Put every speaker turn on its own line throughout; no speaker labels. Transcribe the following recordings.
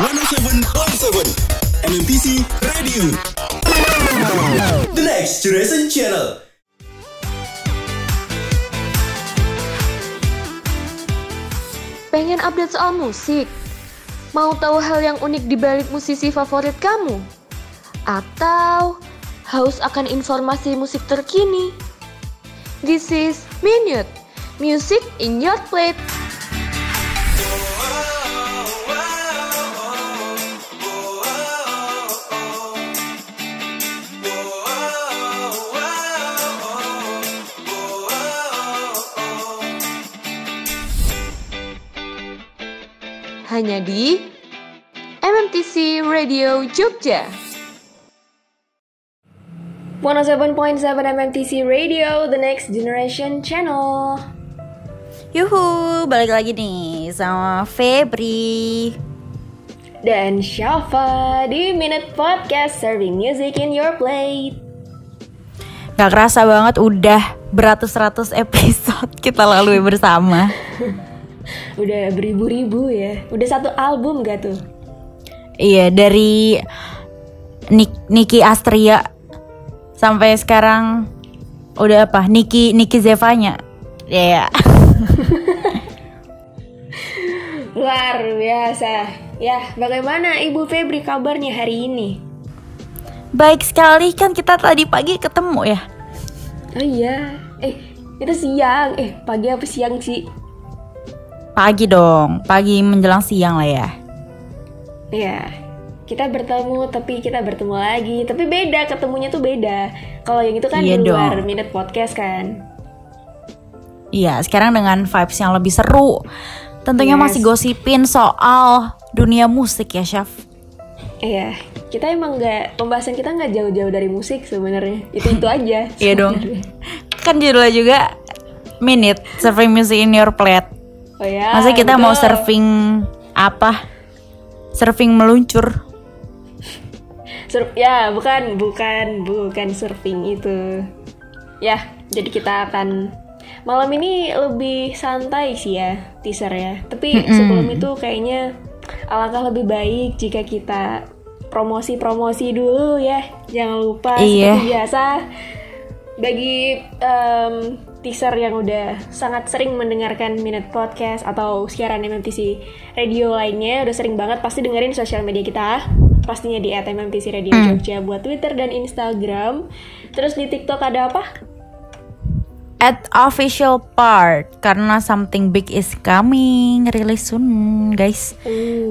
107.7 MMTC Radio. The Next Generation Channel.
Pengen update soal musik? Mau tahu hal yang unik di balik musisi favorit kamu? Atau haus akan informasi musik terkini? This is Minute, Music in Your Plate. Hanya di MMTC Radio Jogja. 107.7 MMTC Radio, the next generation channel.
Yuhu, balik lagi nih sama Febri.
Dan Shafa di Minute Podcast Serving Music in Your Plate.
Gak kerasa banget udah beratus-ratus episode kita lalui bersama.
Udah beribu-ribu ya. Udah satu album gak tuh?
Iya, dari Nik Niki Astria sampai sekarang udah apa? Niki Niki Zevanya. Ya. Yeah.
Luar biasa. Ya, bagaimana Ibu Febri kabarnya hari ini?
Baik sekali kan kita tadi pagi ketemu ya.
Oh iya. Eh, itu siang. Eh, pagi apa siang sih?
Pagi dong, pagi menjelang siang lah ya.
Iya. Kita bertemu tapi kita bertemu lagi, tapi beda ketemunya tuh beda. Kalau yang itu kan
Iya
di luar
dong.
minute podcast kan.
Iya, sekarang dengan vibes yang lebih seru. Tentunya
Yes.
masih gosipin soal dunia musik ya, Chef.
Iya, kita emang nggak pembahasan kita nggak jauh-jauh dari musik sebenarnya. Itu itu aja.
Iya dong. Kan judulnya juga Minute Serving Music in Your Plate.
Oh ya.
Masa kita mau
betul.
surfing apa? Surfing meluncur.
Sur- ya, bukan, bukan, bukan surfing itu. Ya, jadi kita akan malam ini lebih santai sih ya teaser ya. Tapi sebelum itu kayaknya alangkah lebih baik jika kita promosi-promosi dulu ya. Jangan lupa
Iya.
seperti biasa bagi em, teaser yang udah sangat sering mendengarkan Minute Podcast atau siaran MMTC Radio lainnya udah sering banget pasti dengerin sosial media kita pastinya di @mmtc Radio Jogja buat Twitter dan Instagram terus di TikTok ada apa?
At official part karena something big is coming really soon, guys.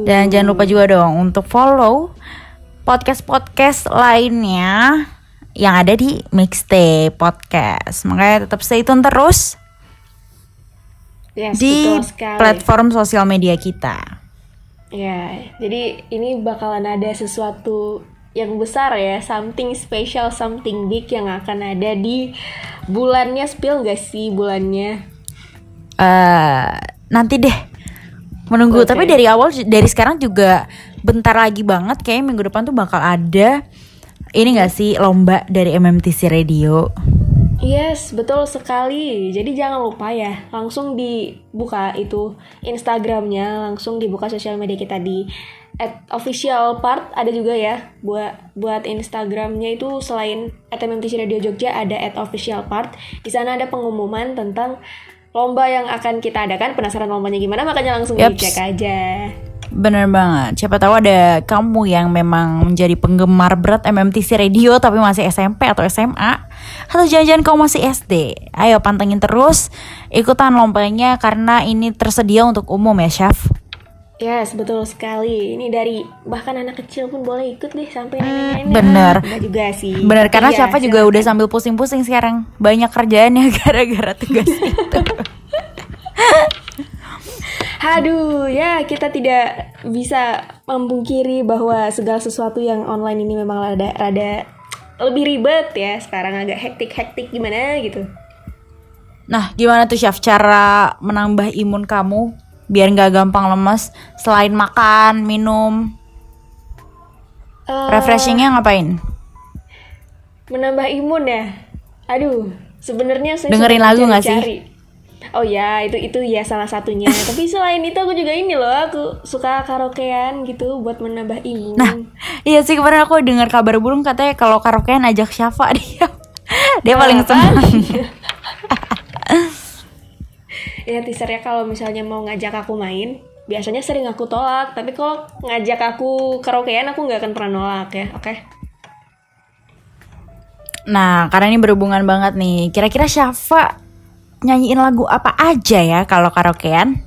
Dan jangan lupa juga dong untuk follow podcast-podcast lainnya yang ada di Mixtape Podcast. Makanya tetap stay tune terus
Yes,
di platform sosial media kita.
Ya, jadi ini bakalan ada sesuatu yang besar ya, something special, something big yang akan ada di bulannya spill gak sih bulannya?
eh nanti deh menunggu.
Oke.
Tapi dari awal dari sekarang juga bentar lagi banget kayak minggu depan tuh bakal ada ini gak sih lomba dari MMTC Radio.
Yes, betul sekali. Jadi jangan lupa ya, langsung dibuka itu Instagramnya, langsung dibuka sosial media kita di at official part ada juga ya buat buat Instagramnya itu selain at MMTC Radio Jogja ada at official part. Di sana ada pengumuman tentang lomba yang akan kita adakan. Penasaran lombanya gimana? Makanya langsung
Yaps.
dicek aja.
Bener banget. Siapa tahu ada kamu yang memang menjadi penggemar berat MMTC Radio tapi masih SMP atau SMA atau jangan-jangan kamu masih SD. Ayo pantengin terus ikutan lombanya karena ini tersedia untuk umum ya, Chef.
Yes, betul sekali. Ini dari bahkan anak kecil pun boleh ikut deh sampai nenek-nenek.
bener.
Enggak juga sih.
Bener karena
Iya,
siapa juga udah sambil pusing-pusing sekarang banyak kerjaannya gara-gara tugas itu.
Aduh, ya kita tidak bisa membungkiri bahwa segala sesuatu yang online ini memang rada, rada lebih ribet ya. Sekarang agak hektik-hektik gimana gitu.
Nah, gimana tuh Chef cara menambah imun kamu biar nggak gampang lemes selain makan, minum,
Eh,
refreshingnya ngapain?
menambah imun ya. Aduh, sebenarnya saya
Dengerin lagu nggak sih?
Oh ya, itu itu ya salah satunya. Tapi selain itu aku juga ini loh, aku suka karaokean gitu buat menambah imun.
Nah, iya sih kemarin aku dengar kabar burung katanya kalau karaokean ajak Syafa dia. dia paling
Apaan?
senang.
ya teaser ya kalau misalnya mau ngajak aku main, biasanya sering aku tolak. Tapi kalau ngajak aku karaokean, aku nggak akan pernah nolak ya. Oke?
Nah, karena ini berhubungan banget nih. Kira-kira Syafa nyanyiin lagu apa aja ya kalau karaokean?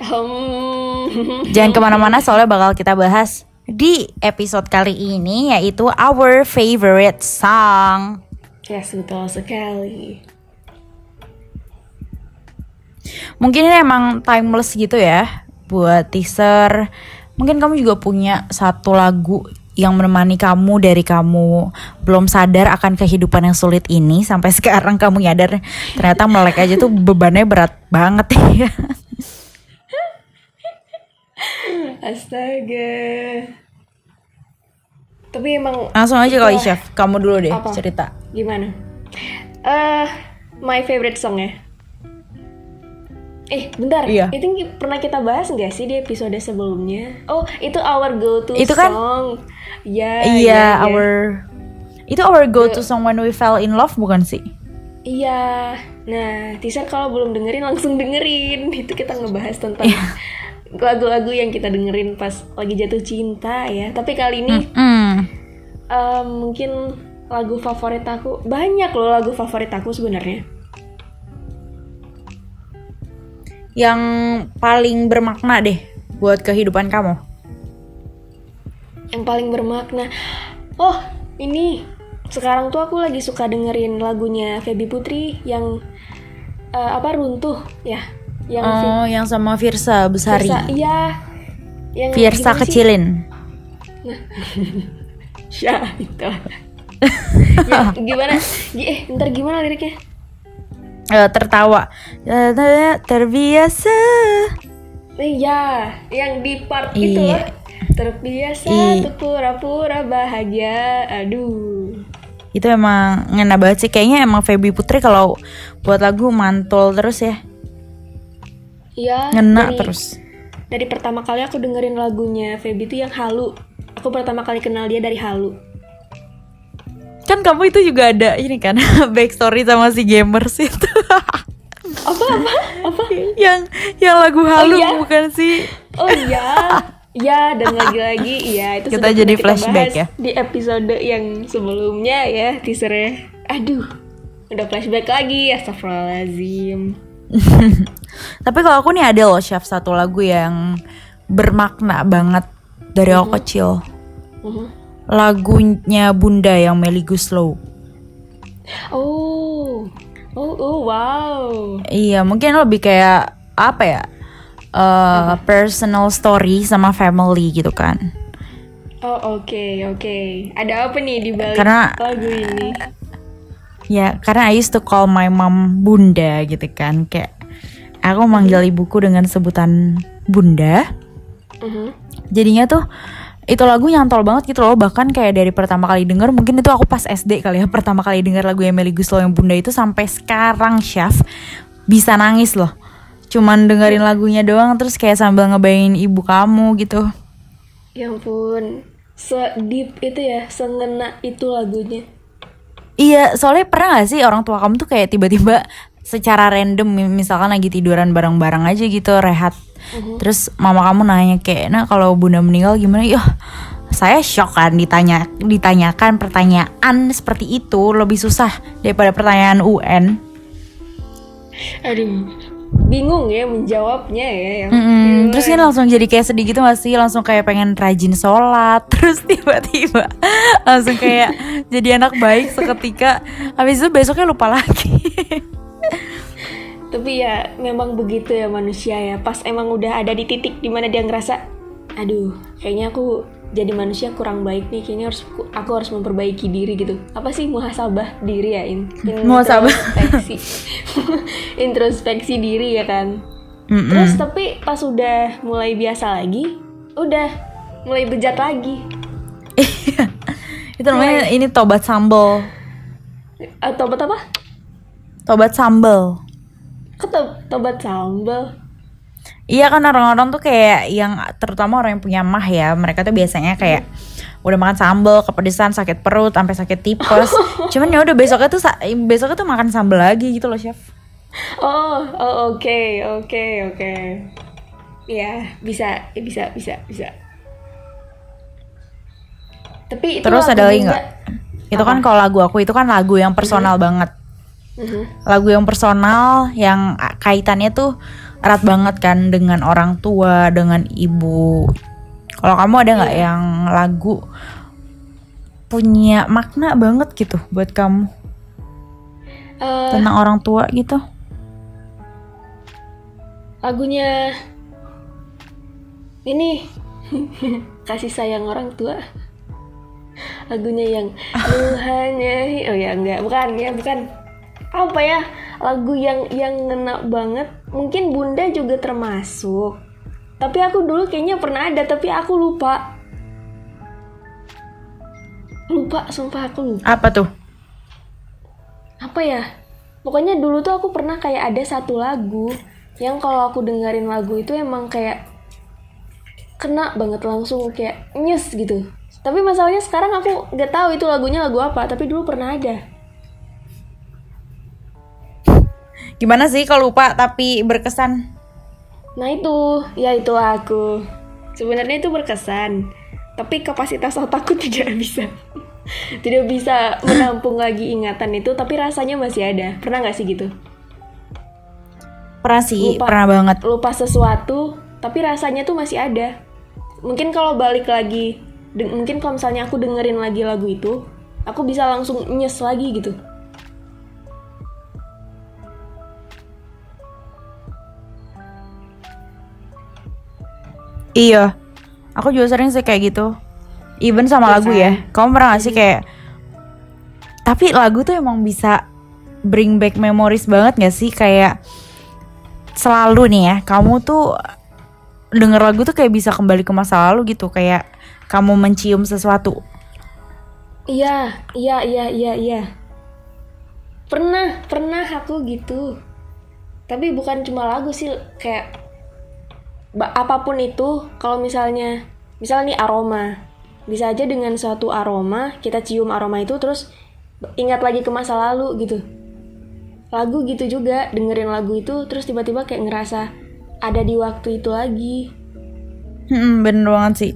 Hmm.
Jangan ke mana-mana soalnya bakal kita bahas di episode kali ini yaitu our favorite song.
Yes, betul sekali.
Mungkin ini emang timeless gitu ya buat teaser. Mungkin kamu juga punya satu lagu yang menemani kamu dari kamu belum sadar akan kehidupan yang sulit ini sampai sekarang kamu nyadar ternyata melek aja tuh bebannya berat banget ya.
Astaga. Tapi emang
Langsung aja kali
Itulah.
chef, kamu dulu deh
Apa?
cerita.
Gimana? Eh, my favorite song ya. Eh, bentar.
Iya.
Itu pernah kita bahas nggak sih di episode sebelumnya? Oh, itu our go-to
Itu kan-
song. Ya,
Iya,
ya, ya.
our itu our go to song when we fell in love bukan sih?
Iya. Nah, teaser kalau belum dengerin langsung dengerin. Itu kita ngebahas tentang
Iya.
lagu-lagu yang kita dengerin pas lagi jatuh cinta ya. Tapi kali ini
Hmm.
em, mungkin lagu favorit aku banyak loh lagu favorit aku sebenarnya.
Yang paling bermakna deh buat kehidupan kamu.
yang paling bermakna. Oh, ini sekarang tuh aku lagi suka dengerin lagunya Feby Putri yang eh, apa runtuh ya, yang
Oh, yang sama Virsa Besari.
Virsa, iya, yang
Virsa
gimana sih?
kecilin.
Ya itu. ya, gimana? Gi- Eh, ntar gimana liriknya?
Eh, tertawa. Terbiasa.
Iya, yang di part itu
Iya.
loh. Terbiasa
Iya.
tuh pura-pura bahagia. Aduh.
Itu emang ngena banget sih. Kayaknya emang Feby Putri kalau buat lagu mantul terus ya.
Iya.
Ngena
dari-
terus.
Dari pertama kali aku dengerin lagunya Feby itu yang Halu. Aku pertama kali kenal dia dari Halu.
Kan kamu itu juga ada ini kan backstory sama si gamers itu.
Apa apa? Apa?
yang yang lagu halu
iya?
bukan sih?
Oh iya. Ya dan lagi-lagi iya itu
Kita
sudah
jadi
pernah
flashback
bahas
ya.
Di episode yang sebelumnya ya teasernya. Aduh. Udah flashback lagi Astagfirullahaladzim
Tapi kalau aku nih ada loh chef satu lagu yang bermakna banget dari aku kecil.
Mhm.
Lagunya Bunda yang Melly Guslow.
Oh Oh, oh wow
Iya, mungkin lebih kayak apa ya? eh, personal story sama family gitu kan.
Oh oke oke Ada apa nih di balik
Karena-
lagu ini?
Ya, karena I used to call my mom Bunda gitu kan. Kayak aku manggil ibuku dengan sebutan Bunda.
Mhm.
Jadinya tuh itu lagu nyantol banget gitu loh. Bahkan kayak dari pertama kali denger mungkin itu aku pas SD kali ya pertama kali denger lagu Emily Guslow yang Bunda itu sampai sekarang chef bisa nangis loh. Cuman dengerin lagunya doang terus kayak sambil ngebayangin ibu kamu gitu.
Ya ampun Se-deep itu ya Sengena itu lagunya
Iya, soalnya pernah gak sih orang tua kamu tuh kayak tiba-tiba secara random mi- misalkan lagi tiduran bareng-bareng aja gitu rehat. Terus mama kamu nanya kayak, "Nah, kalau Bunda meninggal gimana?" Ya, saya shock kan ditanya ditanyakan pertanyaan seperti itu lebih susah daripada pertanyaan UN.
Aduh Bingung ya menjawabnya ya yang
Mm-mm. Terus kan langsung jadi kayak sedih gitu gak sih Langsung kayak pengen rajin sholat Terus tiba-tiba Langsung kayak jadi anak baik seketika Habis itu besoknya lupa lagi
Tapi ya memang begitu ya manusia ya. Pas emang udah ada di titik di mana dia ngerasa, aduh, kayaknya aku jadi manusia kurang baik nih. Kayaknya harus aku harus memperbaiki diri gitu. Apa sih muhasabah diri ya in?
Muhasabah.
Introspeksi, introspeksi diri ya kan.
Mm-mm.
Terus tapi pas udah mulai biasa lagi, udah mulai bejat lagi.
Iya. Itu namanya ini tobat sambal
Atau apa apa?
Tobat sambal
Kok to- tobat sambal?
Iya kan orang-orang tuh kayak yang terutama orang yang punya mah ya, mereka tuh biasanya kayak udah makan sambal, kepedesan, sakit perut, sampai sakit tipes. Cuman ya udah besoknya tuh besoknya tuh makan sambal lagi gitu loh, chef.
Oh, oh oke, oke, oke. Ya, bisa, ya, bisa, bisa, bisa. Tapi itu
Terus ada lagi nggak? Itu kan kalau lagu aku itu kan lagu yang personal banget.
Mhm.
Lagu yang personal yang kaitannya tuh erat banget kan dengan orang tua, dengan ibu. Kalau kamu ada nggak yang lagu punya makna banget gitu buat kamu
Eh,
tentang orang tua gitu?
lagunya ini kasih sayang orang tua. Lagunya yang lu hanya oh ya enggak, bukan ya, bukan. Apa ya? Lagu yang yang ngena banget. Mungkin Bunda juga termasuk. Tapi aku dulu kayaknya pernah ada, tapi aku lupa. Lupa, sumpah aku lupa.
Apa tuh?
apa ya pokoknya dulu tuh aku pernah kayak ada satu lagu yang kalau aku dengerin lagu itu emang kayak kena banget langsung kayak nyes gitu tapi masalahnya sekarang aku nggak tahu itu lagunya lagu apa tapi dulu pernah ada
Gimana sih kalau lupa tapi berkesan?
nah itu. Ya itulah aku. Sebenarnya itu berkesan. Tapi kapasitas otakku tidak bisa. Tidak bisa menampung lagi ingatan itu tapi rasanya masih ada. Pernah nggak sih gitu?
Pernah sih,
Lupa.
pernah banget.
lupa sesuatu tapi rasanya tuh masih ada. Mungkin kalau balik lagi mungkin kalau misalnya aku dengerin lagi lagu itu aku bisa langsung nyes lagi gitu
Iya, aku juga sering sih kayak gitu. Even sama
Iya
lagu
kan?
ya. Kamu pernah gak sih kayak? Tapi lagu tuh emang bisa bring back memories banget gak sih? Kayak selalu nih ya, kamu tuh denger lagu tuh kayak bisa kembali ke masa lalu gitu. Kayak kamu mencium sesuatu.
iya iya iya iya iya pernah pernah aku gitu tapi bukan cuma lagu sih kayak apa pun itu kalau misalnya misalnya nih aroma. Bisa aja dengan suatu aroma kita cium aroma itu terus ingat lagi ke masa lalu gitu. Lagu gitu juga dengerin lagu itu terus tiba-tiba kayak ngerasa ada di waktu itu lagi.
Hmm, bener banget sih.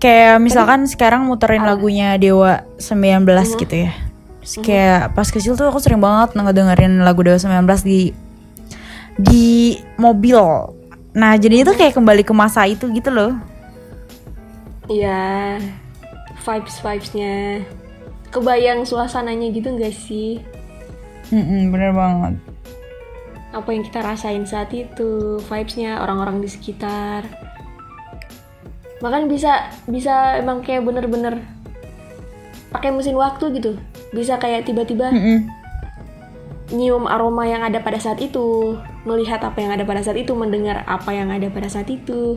Kayak misalkan sekarang muterin lagunya Dewa 19 gitu ya. Terus kayak pas kecil tuh aku sering banget ngedengerin lagu Dewa 19 di di mobil. Nah, jadi itu kayak kembali ke masa itu gitu loh.
Iya vibes vibesnya kebayang suasananya gitu gak sih
Mm-mm, bener banget.
apa yang kita rasain saat itu vibesnya orang-orang di sekitar bahkan bisa bisa emang kayak bener-bener pakai mesin waktu gitu bisa kayak tiba-tiba
Mm-mm.
nyium aroma yang ada pada saat itu melihat apa yang ada pada saat itu mendengar apa yang ada pada saat itu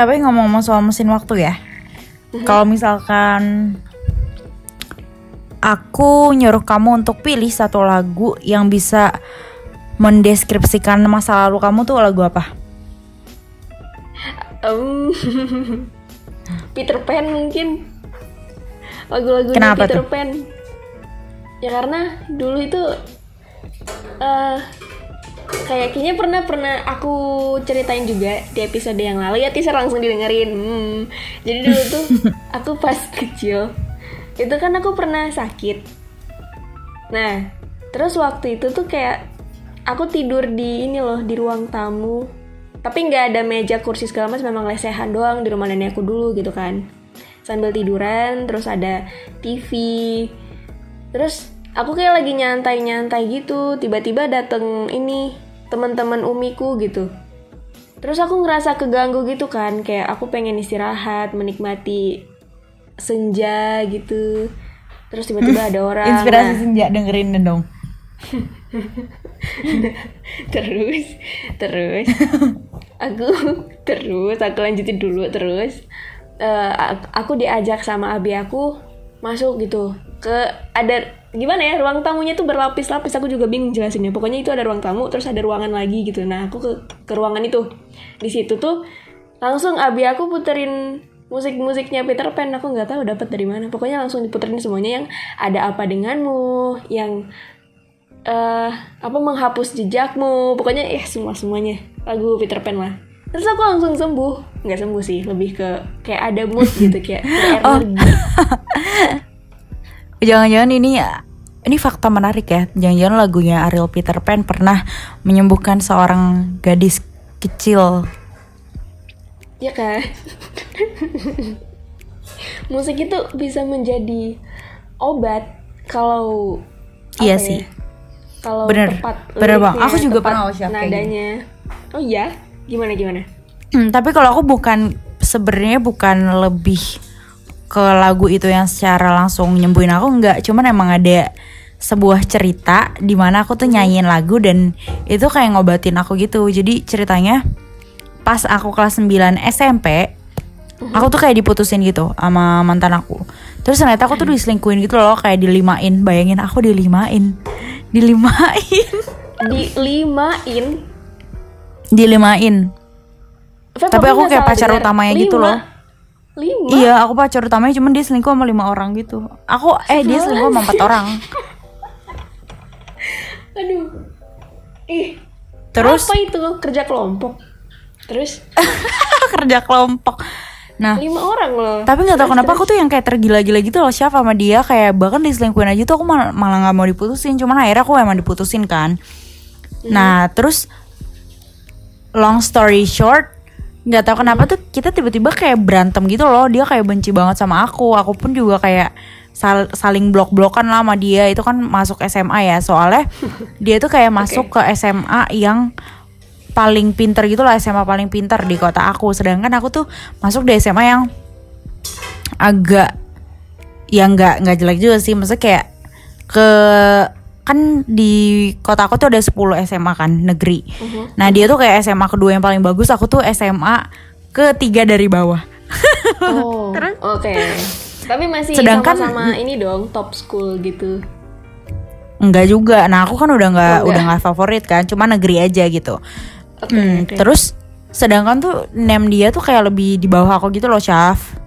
Tapi ngomong-ngomong soal mesin waktu ya. Kalau misalkan aku nyuruh kamu untuk pilih satu lagu yang bisa mendeskripsikan masa lalu kamu tuh lagu apa?
Em, Peter Pan mungkin
Kenapa
Peter
tuh?
Pan ya karena dulu itu eh kayak kayaknya pernah pernah aku ceritain juga di episode yang lalu. Ya teaser langsung didengerin. Hmm. jadi dulu tuh aku pas kecil itu kan aku pernah sakit. Nah terus waktu itu tuh kayak aku tidur di ini loh di ruang tamu. Tapi nggak ada meja kursi segala macam memang lesehan doang di rumah nenek aku dulu gitu kan. Sambil tiduran terus ada TV terus aku kayak lagi nyantai-nyantai gitu. Tiba-tiba dateng ini teman-teman umiku gitu. Terus aku ngerasa keganggu gitu kan. Kayak aku pengen istirahat menikmati senja gitu. Terus tiba-tiba ada orang.
Inspirasi
Nah,
senja dengerin dong.
terus terus. Aku terus aku lanjutin dulu terus. Ak- aku diajak sama abi aku masuk gitu ke ada gimana ya ruang tamunya tuh berlapis-lapis aku juga bingung jelasinnya. Pokoknya itu ada ruang tamu terus ada ruangan lagi gitu. Nah aku ke ke ruangan itu. Di situ tuh langsung abi aku puterin musik-musiknya Peter Pan. Aku nggak tahu dapat dari mana. Pokoknya langsung diputerin semuanya yang ada apa denganmu yang eh apa menghapus jejakmu. Pokoknya eh semua semuanya lagu Peter Pan lah. Terus aku langsung sembuh. Nggak sembuh sih lebih ke kayak ada mood gitu kayak energi
Jangan-jangan ini ini fakta menarik ya. Jangan-jangan lagunya Ariel Peter Pan pernah menyembuhkan seorang gadis kecil.
ya kan musik itu bisa menjadi obat kalau
Iya
apa
sih.
ya, kalau
Bener.
tepat
Bener, Bang. Aku juga
tepat
pernah, kayak
nadanya oh iya gimana gimana
Hmm, tapi kalau aku bukan sebenarnya bukan lebih ke lagu itu yang secara langsung nyembuhin aku nggak, cuman emang ada sebuah cerita di mana aku tuh nyanyiin lagu dan itu kayak ngobatin aku gitu. Jadi ceritanya pas aku kelas 9 SMP, aku tuh kayak diputusin gitu sama mantan aku. Terus ternyata aku tuh diselingkuhin gitu loh, kayak dilimain. Bayangin aku dilimain. Dilimain.
dilimain
Dilimain.
Feb,
Tapi aku kayak pacar
dengar.
utamanya gitu loh.
Lima
Iya, aku pacar utamanya cuman dia selingkuh sama lima orang gitu. Aku eh dia selingkuh sama empat orang.
aduh ih
Terus
apa itu kerja kelompok terus
kerja kelompok. Nah,
lima orang loh
tapi nggak tahu kenapa aku tuh yang kayak tergila-gila gitu loh siapa sama dia kayak bahkan diselingkuhin aja tuh aku mal- malah nggak mau diputusin. Cuman akhirnya aku emang diputusin kan. Nah, terus long story short nggak tahu kenapa tuh kita tiba-tiba kayak berantem gitu loh. Dia kayak benci banget sama aku. Aku pun juga kayak sal- saling blok-blokan lah sama dia. Itu kan masuk SMA ya. Soalnya dia tuh kayak masuk ke SMA yang paling pinter gitu lah SMA paling pinter di kota aku. Sedangkan aku tuh masuk di SMA yang agak yang nggak nggak jelek juga sih. Maksudnya kayak ke kan di kota aku tuh ada 10 SMA kan negeri. Nah, dia tuh kayak SMA kedua yang paling bagus, aku tuh SMA ketiga dari bawah.
oh oke tapi masih
Sedangkan-
sama-sama ini dong top school gitu
Enggak juga. Nah, aku kan udah nggak
Oh,
udah nggak favorit kan, cuma negeri aja gitu.
oke
Hmm,
oke.
terus sedangkan tuh name dia tuh kayak lebih di bawah aku gitu loh, Syaf.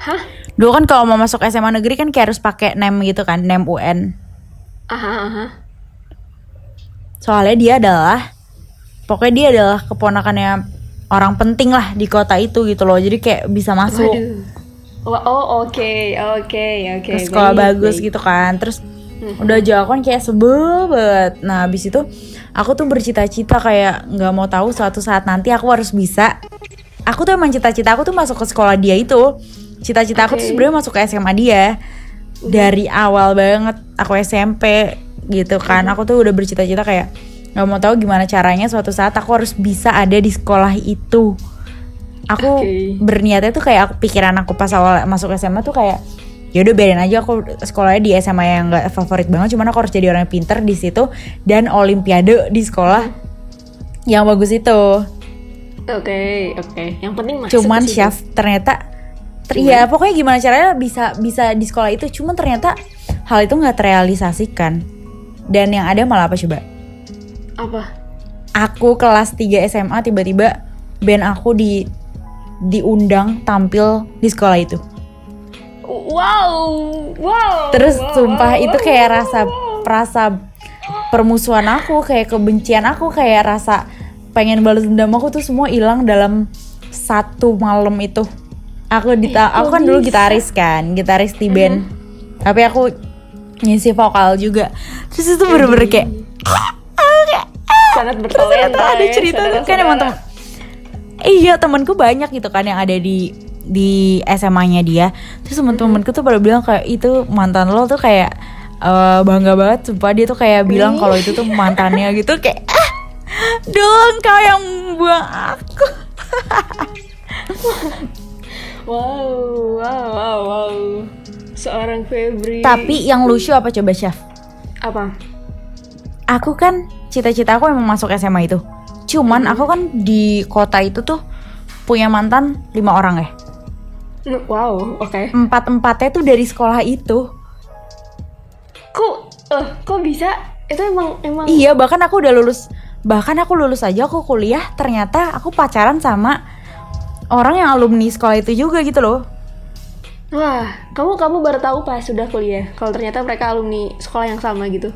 hah
Dulu kan kalau mau masuk SMA negeri kan kayak harus pakai name gitu kan, name UN.
aha aha
Soalnya dia adalah pokoknya dia adalah keponakannya orang penting lah di kota itu gitu loh. Jadi kayak bisa masuk
Waduh. Oh oke oke oke
ke sekolah
baik,
bagus
baik.
gitu kan. Terus udah jauh kan kayak sebel banget. Nah, habis itu aku tuh bercita-cita kayak nggak mau tahu suatu saat nanti aku harus bisa. Aku tuh emang cita-cita aku tuh masuk ke sekolah dia itu. Cita-cita aku tuh sebenarnya masuk ke SMA dia. Dari awal banget aku SMP gitu kan. Aku tuh udah bercita-cita kayak nggak mau tahu gimana caranya suatu saat aku harus bisa ada di sekolah itu. Aku
Oke.
berniatnya tuh kayak aku pikiran aku pas awal masuk SMA tuh kayak ya udah biarin aja aku sekolahnya di SMA yang gak favorit banget cuman aku harus jadi orang yang pinter di situ dan olimpiade di sekolah yang bagus itu
oke oke yang penting masuk
cuman chef ternyata ter- ya pokoknya gimana caranya bisa bisa di sekolah itu. Cuman ternyata hal itu nggak terrealisasikan. Dan yang ada malah apa coba?
Apa?
Aku kelas 3 SMA tiba-tiba band aku di diundang tampil di sekolah itu.
Wow wow
Terus
wow,
sumpah
wow,
itu kayak
wow,
rasa
wow.
rasa permusuhan aku, kayak kebencian aku, kayak rasa pengen balas dendam aku tuh semua hilang dalam satu malam itu. Aku di
Eh,
aku kan dulu gitaris kan, gitaris di band. Tapi aku ngisi vokal juga. Terus itu bener-bener kayak
sangat
terus
bertalenta
ternyata ada cerita tuh kan emang temen iya temanku banyak gitu kan yang ada di di SMA-nya dia. Terus temen-temenku tuh pada bilang kayak itu mantan lo tuh kayak eh, bangga banget sumpah. Dia tuh kayak bilang kalau itu tuh mantannya gitu kayak ah dong kau yang buang aku
wow wow wow wow seorang Febri
tapi yang lucu apa coba chef
apa
aku kan cita-cita aku emang masuk SMA itu cuman aku kan di kota itu tuh punya mantan lima orang ya
Wow, oke.
Empat empatnya tuh dari sekolah itu.
Kok, eh, kok bisa? Itu emang emang.
Iya, bahkan aku udah lulus. Bahkan aku lulus aja aku kuliah, ternyata aku pacaran sama orang yang alumni sekolah itu juga gitu loh.
Wah, kamu kamu baru tahu pas sudah kuliah. Kalau ternyata mereka alumni sekolah yang sama gitu.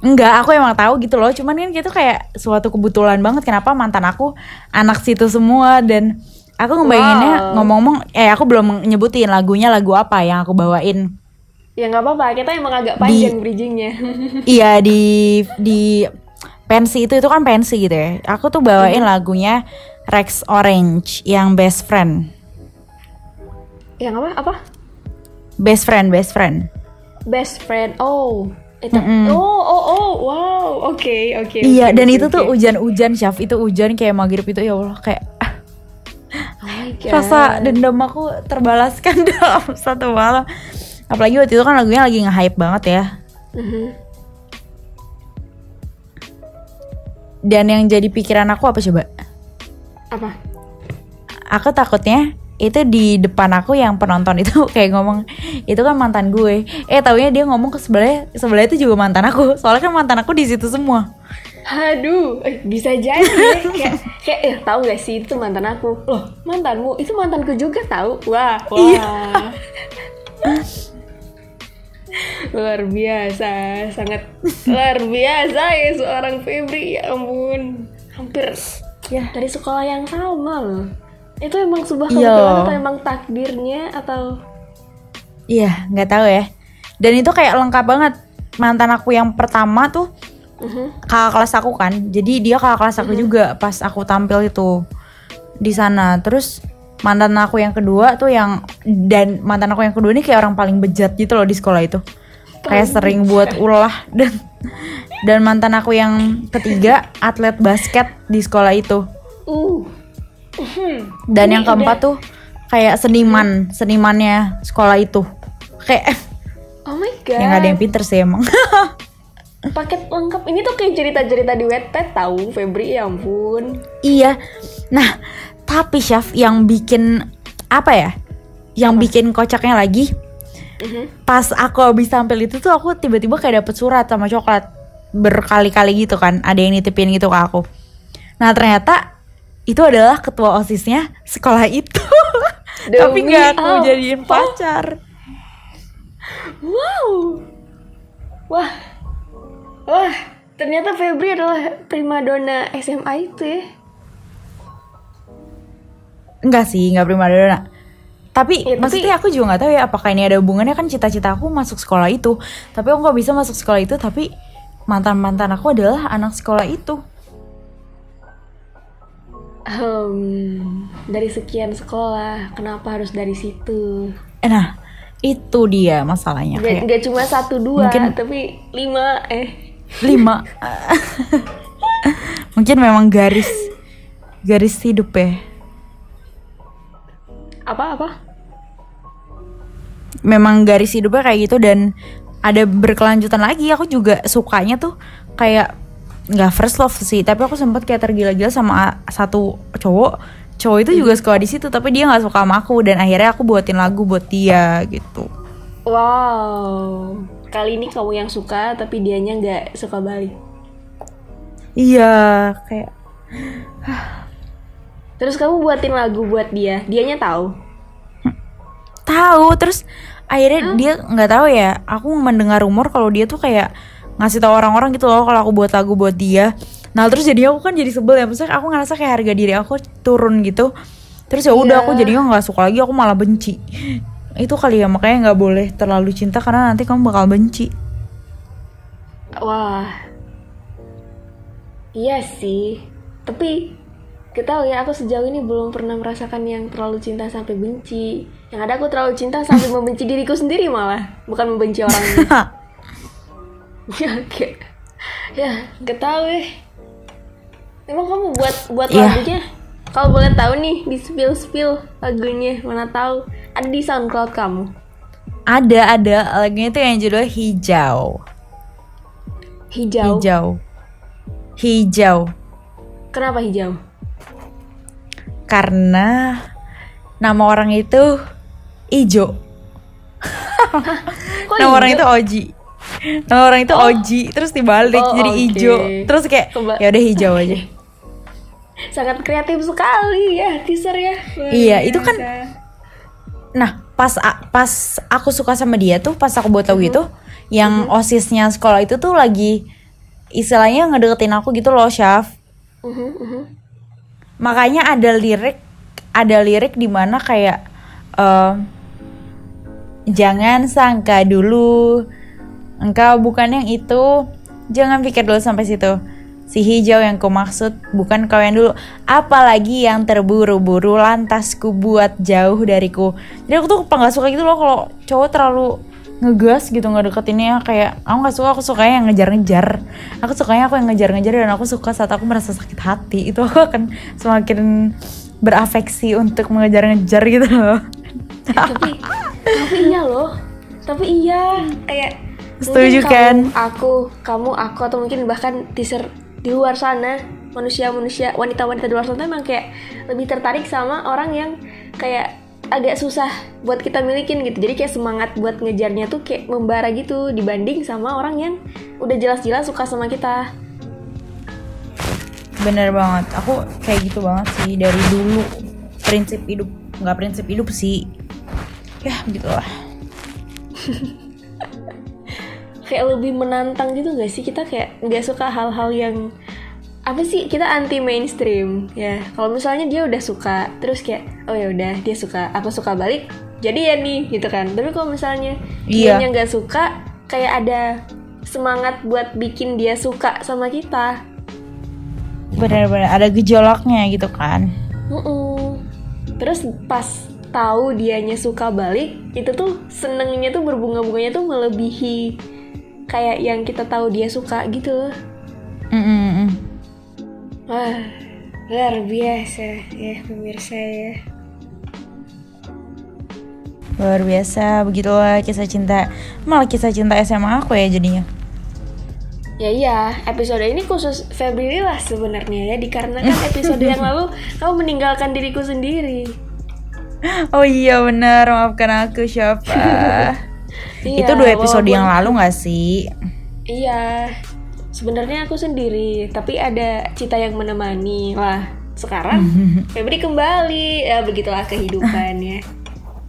Enggak, aku emang tahu gitu loh. Cuman kan gitu kayak suatu kebetulan banget kenapa mantan aku anak situ semua dan aku ngebayanginnya
Wow.
ngomong-ngomong eh aku belum nyebutin lagunya lagu apa yang aku bawain.
Ya nggak apa-apa, kita emang agak panjang bridgingnya.
iya di di pensi itu itu kan pensi gitu ya. Aku tuh bawain lagunya Rex Orange yang Best Friend.
yang apa? Apa?
Best Friend, Best Friend.
Best friend. Oh, itu. Oh, oh, oh, wow. Oke, oke.
Iya,
oke,
dan
oke,
itu tuh
oke.
hujan-hujan, Syaf. Itu hujan kayak maghrib itu ya Allah kayak ah,
Oh
rasa dendam aku terbalaskan dalam satu malam. Apalagi waktu itu kan lagunya lagi nge-hype banget ya.
Mhm.
Dan yang jadi pikiran aku apa coba?
Apa?
Aku takutnya itu di depan aku yang penonton itu kayak ngomong itu kan mantan gue. Eh taunya dia ngomong ke sebelahnya sebelah itu juga mantan aku. Soalnya kan mantan aku di situ semua.
Aduh, eh, bisa jadi ya. kayak kayak eh tahu gak sih itu mantan aku. Loh, mantanmu itu mantanku juga tahu. Wah, wah.
Iya.
luar biasa, sangat luar biasa ya seorang Febri. Ya ampun, hampir ya dari sekolah yang sama loh. Itu emang sebuah
Iya.
kebetulan atau emang takdirnya atau
Iya, nggak tahu ya. Dan itu kayak lengkap banget. Mantan aku yang pertama tuh
Mhm.
kakak kelas aku kan. Jadi dia kakak kelas aku juga pas aku tampil itu di sana. Terus mantan aku yang kedua tuh yang dan mantan aku yang kedua ini kayak orang paling bejat gitu loh di sekolah itu. Kayak sering buat ulah dan dan mantan aku yang ketiga atlet basket di sekolah itu.
uh
Dan
Ini
yang keempat
udah-
tuh kayak seniman, senimannya sekolah itu. Kayak
oh my god.
yang ada yang pinter sih emang.
paket lengkap ini tuh kayak cerita-cerita di Wattpad tahu Febri ya ampun.
Iya. Nah, tapi chef yang bikin apa ya? Yang bikin kocaknya lagi,
Mhm.
pas aku habis tampil itu tuh aku tiba-tiba kayak dapet surat sama coklat berkali-kali gitu kan. Ada yang nitipin gitu ke aku. Nah, ternyata itu adalah ketua OSISnya sekolah itu. tapi nggak aku
apa?
jadiin pacar.
Wow. Wah. Wah, ternyata Febri adalah primadona SMA itu ya.
Enggak sih, nggak prima dona. Tapi
Ya, tapi-
maksudnya aku juga nggak tahu ya apakah ini ada hubungannya kan cita-cita aku masuk sekolah itu. Tapi aku nggak bisa masuk sekolah itu. Tapi mantan-mantan aku adalah anak sekolah itu.
Hmm, dari sekian sekolah, kenapa harus dari situ?
Nah, itu dia masalahnya
Gak,
kayak
gak cuma satu dua,
Mungkin-
tapi lima eh.
lima. Mungkin memang garis garis hidup ya.
Apa apa?
Memang garis hidupnya kayak gitu dan ada berkelanjutan lagi. Aku juga sukanya tuh kayak nggak first love sih, tapi aku sempet kayak tergila-gila sama satu cowok. Cowok itu juga sekolah di situ, tapi dia nggak suka sama aku dan akhirnya aku buatin lagu buat dia gitu.
Wow. Kali ini kamu yang suka, tapi dianya nggak suka balik.
Iya, kayak
Terus kamu buatin lagu buat dia, dianya tahu.
tahu terus akhirnya dia nggak tahu ya aku mendengar rumor kalau dia tuh kayak ngasih tahu orang-orang gitu loh kalau aku buat lagu buat dia nah terus jadi aku kan jadi sebel ya maksudnya aku ngerasa kayak harga diri aku turun gitu terus ya udah
Iya.
aku jadinya nggak suka lagi aku malah benci itu kali ya makanya nggak boleh terlalu cinta karena nanti kamu bakal benci
Wah. Iya sih. Tapi kita ya aku sejauh ini belum pernah merasakan yang terlalu cinta sampai benci. Yang ada aku terlalu cinta sampai membenci diriku sendiri malah, bukan membenci orang ya, kayak ya, tahu eh. Emang kamu buat buat
Iya.
lagunya? Kalau boleh tahu nih di spill spill lagunya mana tahu ada di SoundCloud kamu.
ada ada lagunya tuh yang judulnya hijau
Hijau.
hijau hijau
Kenapa hijau?
Karena nama orang itu ijo. Nama orang itu Oji. Nama orang itu Oji, terus dibalik
Oh,
jadi
oke.
ijo. Terus kayak ya udah hijau aja.
sangat kreatif sekali ya teaser ya. Luar
Iya, itu kan
biasa.
Nah, pas pas aku suka sama dia tuh, pas aku buat tahu gitu, yang osisnya sekolah itu tuh lagi istilahnya ngedeketin aku gitu loh, Syaf.
Mhm, mhm.
Makanya ada lirik, ada lirik di mana kayak eh, jangan sangka dulu engkau bukan yang itu, jangan pikir dulu sampai situ. Si hijau yang ku maksud bukan kau yang dulu. Apalagi yang terburu-buru lantas ku buat jauh dariku. Jadi aku tuh nggak suka gitu loh kalau cowok terlalu ngegas gitu ngedeketinnya kayak aku nggak suka aku sukanya yang ngejar-ngejar. Aku sukanya aku yang ngejar-ngejar dan aku suka saat aku merasa sakit hati. Itu aku akan semakin berafeksi untuk mengejar-ngejar gitu. Loh
tapi tapi iya loh. Tapi iya kayak
Setuju, kan?
aku kamu aku atau mungkin bahkan teaser di luar sana manusia-manusia wanita-wanita di luar sana emang kayak lebih tertarik sama orang yang kayak agak susah buat kita milikin gitu. Jadi kayak semangat buat ngejarnya tuh kayak membara gitu dibanding sama orang yang udah jelas-jelas suka sama kita.
Bener banget. Aku kayak gitu banget sih dari dulu. Prinsip hidup nggak prinsip hidup sih. Ya begitulah
kayak lebih menantang gitu gak sih? Kita kayak nggak suka hal-hal yang apa sih kita anti mainstream ya kalau misalnya dia udah suka terus kayak oh ya udah dia suka aku suka balik jadi ya nih gitu kan tapi kalau misalnya
Iya.
dia nggak suka kayak ada semangat buat bikin dia suka sama kita
bener-bener ada gejolaknya gitu kan
Mm-mm. terus pas tahu dianya suka balik itu tuh senengnya tuh berbunga-bunganya tuh melebihi kayak yang kita tahu dia suka gitu loh
Mm-mm-mm.
Wah, luar biasa ya pemirsa ya.
luar biasa begitulah kisah cinta. Malah kisah cinta SMA aku ya jadinya.
Ya iya, episode ini khusus Febri lah sebenarnya ya, dikarenakan episode yang lalu kamu meninggalkan diriku sendiri.
oh iya benar. Maafkan aku siapa?
Iya,
itu dua episode
walaupun-
yang lalu nggak sih?
Iya, sebenarnya aku sendiri, tapi ada Cita yang menemani. Wah, sekarang Febri kembali, ya begitulah kehidupan ya.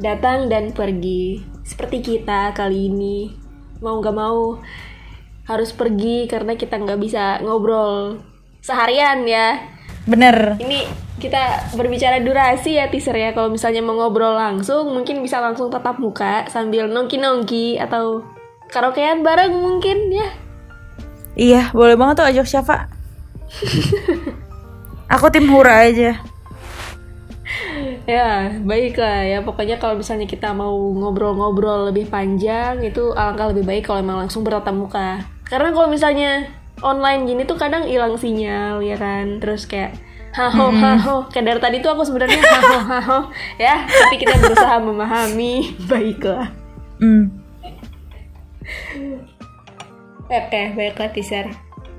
Datang dan pergi, seperti kita kali ini. Mau nggak mau harus pergi karena kita nggak bisa ngobrol seharian ya.
bener
Ini kita berbicara durasi ya teaser ya. Kalau misalnya mau ngobrol langsung, mungkin bisa langsung tatap muka sambil nongki-nongki atau karaokean bareng mungkin ya.
Iya boleh banget tuh ajak siapa aku tim hura aja
Ya, baiklah ya. Pokoknya kalau misalnya kita mau ngobrol-ngobrol lebih panjang, itu alangkah lebih baik kalau emang langsung bertatap muka. Karena kalau misalnya online gini tuh kadang hilang sinyal, ya kan? Terus kayak haho haho. Kayak dari tadi tuh aku sebenarnya haho haho ya. Tapi kita berusaha memahami. Baiklah.
hmm.
Oke, baiklah teaser.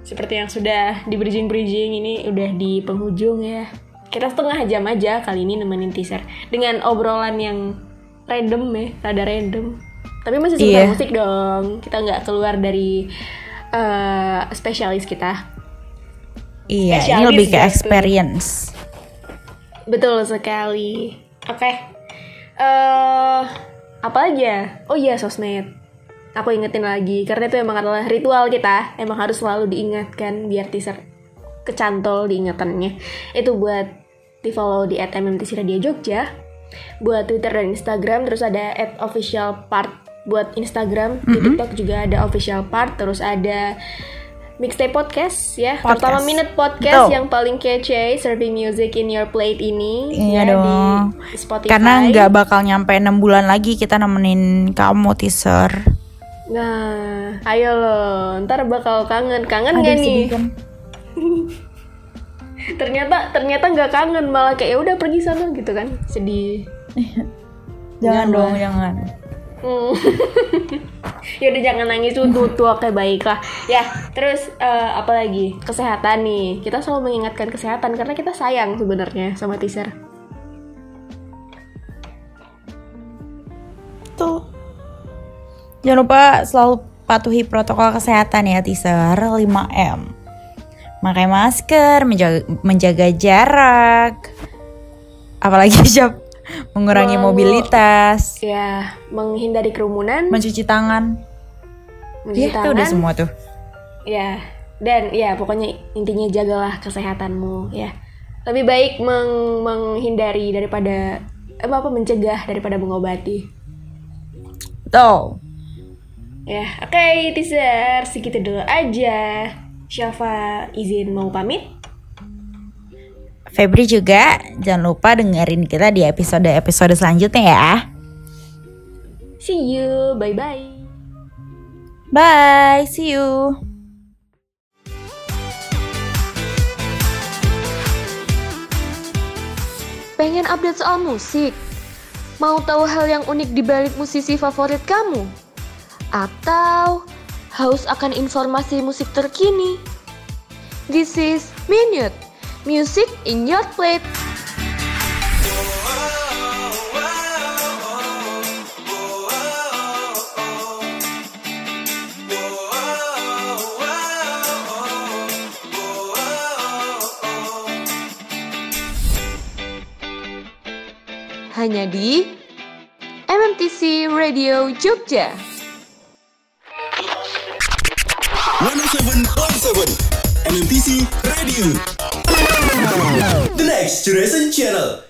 Seperti yang sudah di bridging-bridging ini udah di penghujung ya. Kita setengah jam aja kali ini nemenin teaser dengan obrolan yang random ya, rada random. Tapi masih suka
Iya.
musik dong. Kita nggak keluar dari eh, spesialis kita.
iya ini
Spesialis
lebih ke experience
Betul sekali. Oke. Eh apa aja? Oh iya sosmed. Aku ingetin lagi karena itu emang adalah ritual kita. Emang harus selalu diingatkan biar teaser kecantol diingatannya. Itu buat di follow di @mmtc Radio Jogja. Buat Twitter dan Instagram terus ada @official part buat Instagram, di TikTok juga ada official part, terus ada Mixtape Podcast ya,
Podcast.
pertama minute podcast
Betul.
yang paling kece serving music in your plate ini
Iya
ya,
dong.
di Spotify.
Karena nggak bakal nyampe 6 bulan lagi kita nemenin kamu teaser.
Nah, ayo loh, ntar bakal kangen, kangen
Aduh,
gak nih?
kan?
Ternyata ternyata nggak kangen malah kayak ya udah pergi sana gitu kan, sedih.
Jangan
Jangan
dong,
lah.
jangan.
Hmm. ya udah jangan nangis tuh tuh tuh oke baiklah ya terus eh, apa lagi kesehatan nih kita selalu mengingatkan kesehatan karena kita sayang sebenarnya sama teaser
Jangan lupa selalu patuhi protokol kesehatan ya teaser 5M. Pakai masker, menjaga, menjaga jarak. Apalagi siap mengurangi
Meng-
mobilitas,
Ya, menghindari kerumunan,
mencuci tangan.
mencuci
Ya, itu
tangan.
udah semua tuh.
Ya, dan ya pokoknya intinya jagalah kesehatanmu ya. Lebih baik meng- menghindari daripada eh, apa mencegah daripada mengobati.
Tuh.
Ya, oke teaser segitu dulu aja. Syafa izin mau pamit.
Febri juga jangan lupa dengerin kita di episode-episode selanjutnya ya.
See you, bye bye.
Bye, see you.
Pengen update soal musik? Mau tahu hal yang unik di balik musisi favorit kamu? Atau haus akan informasi musik terkini? This is Minute, music in your plate. Hanya di MMTC Radio Jogja.
107.7 MMTC Radio. The Next Generation Channel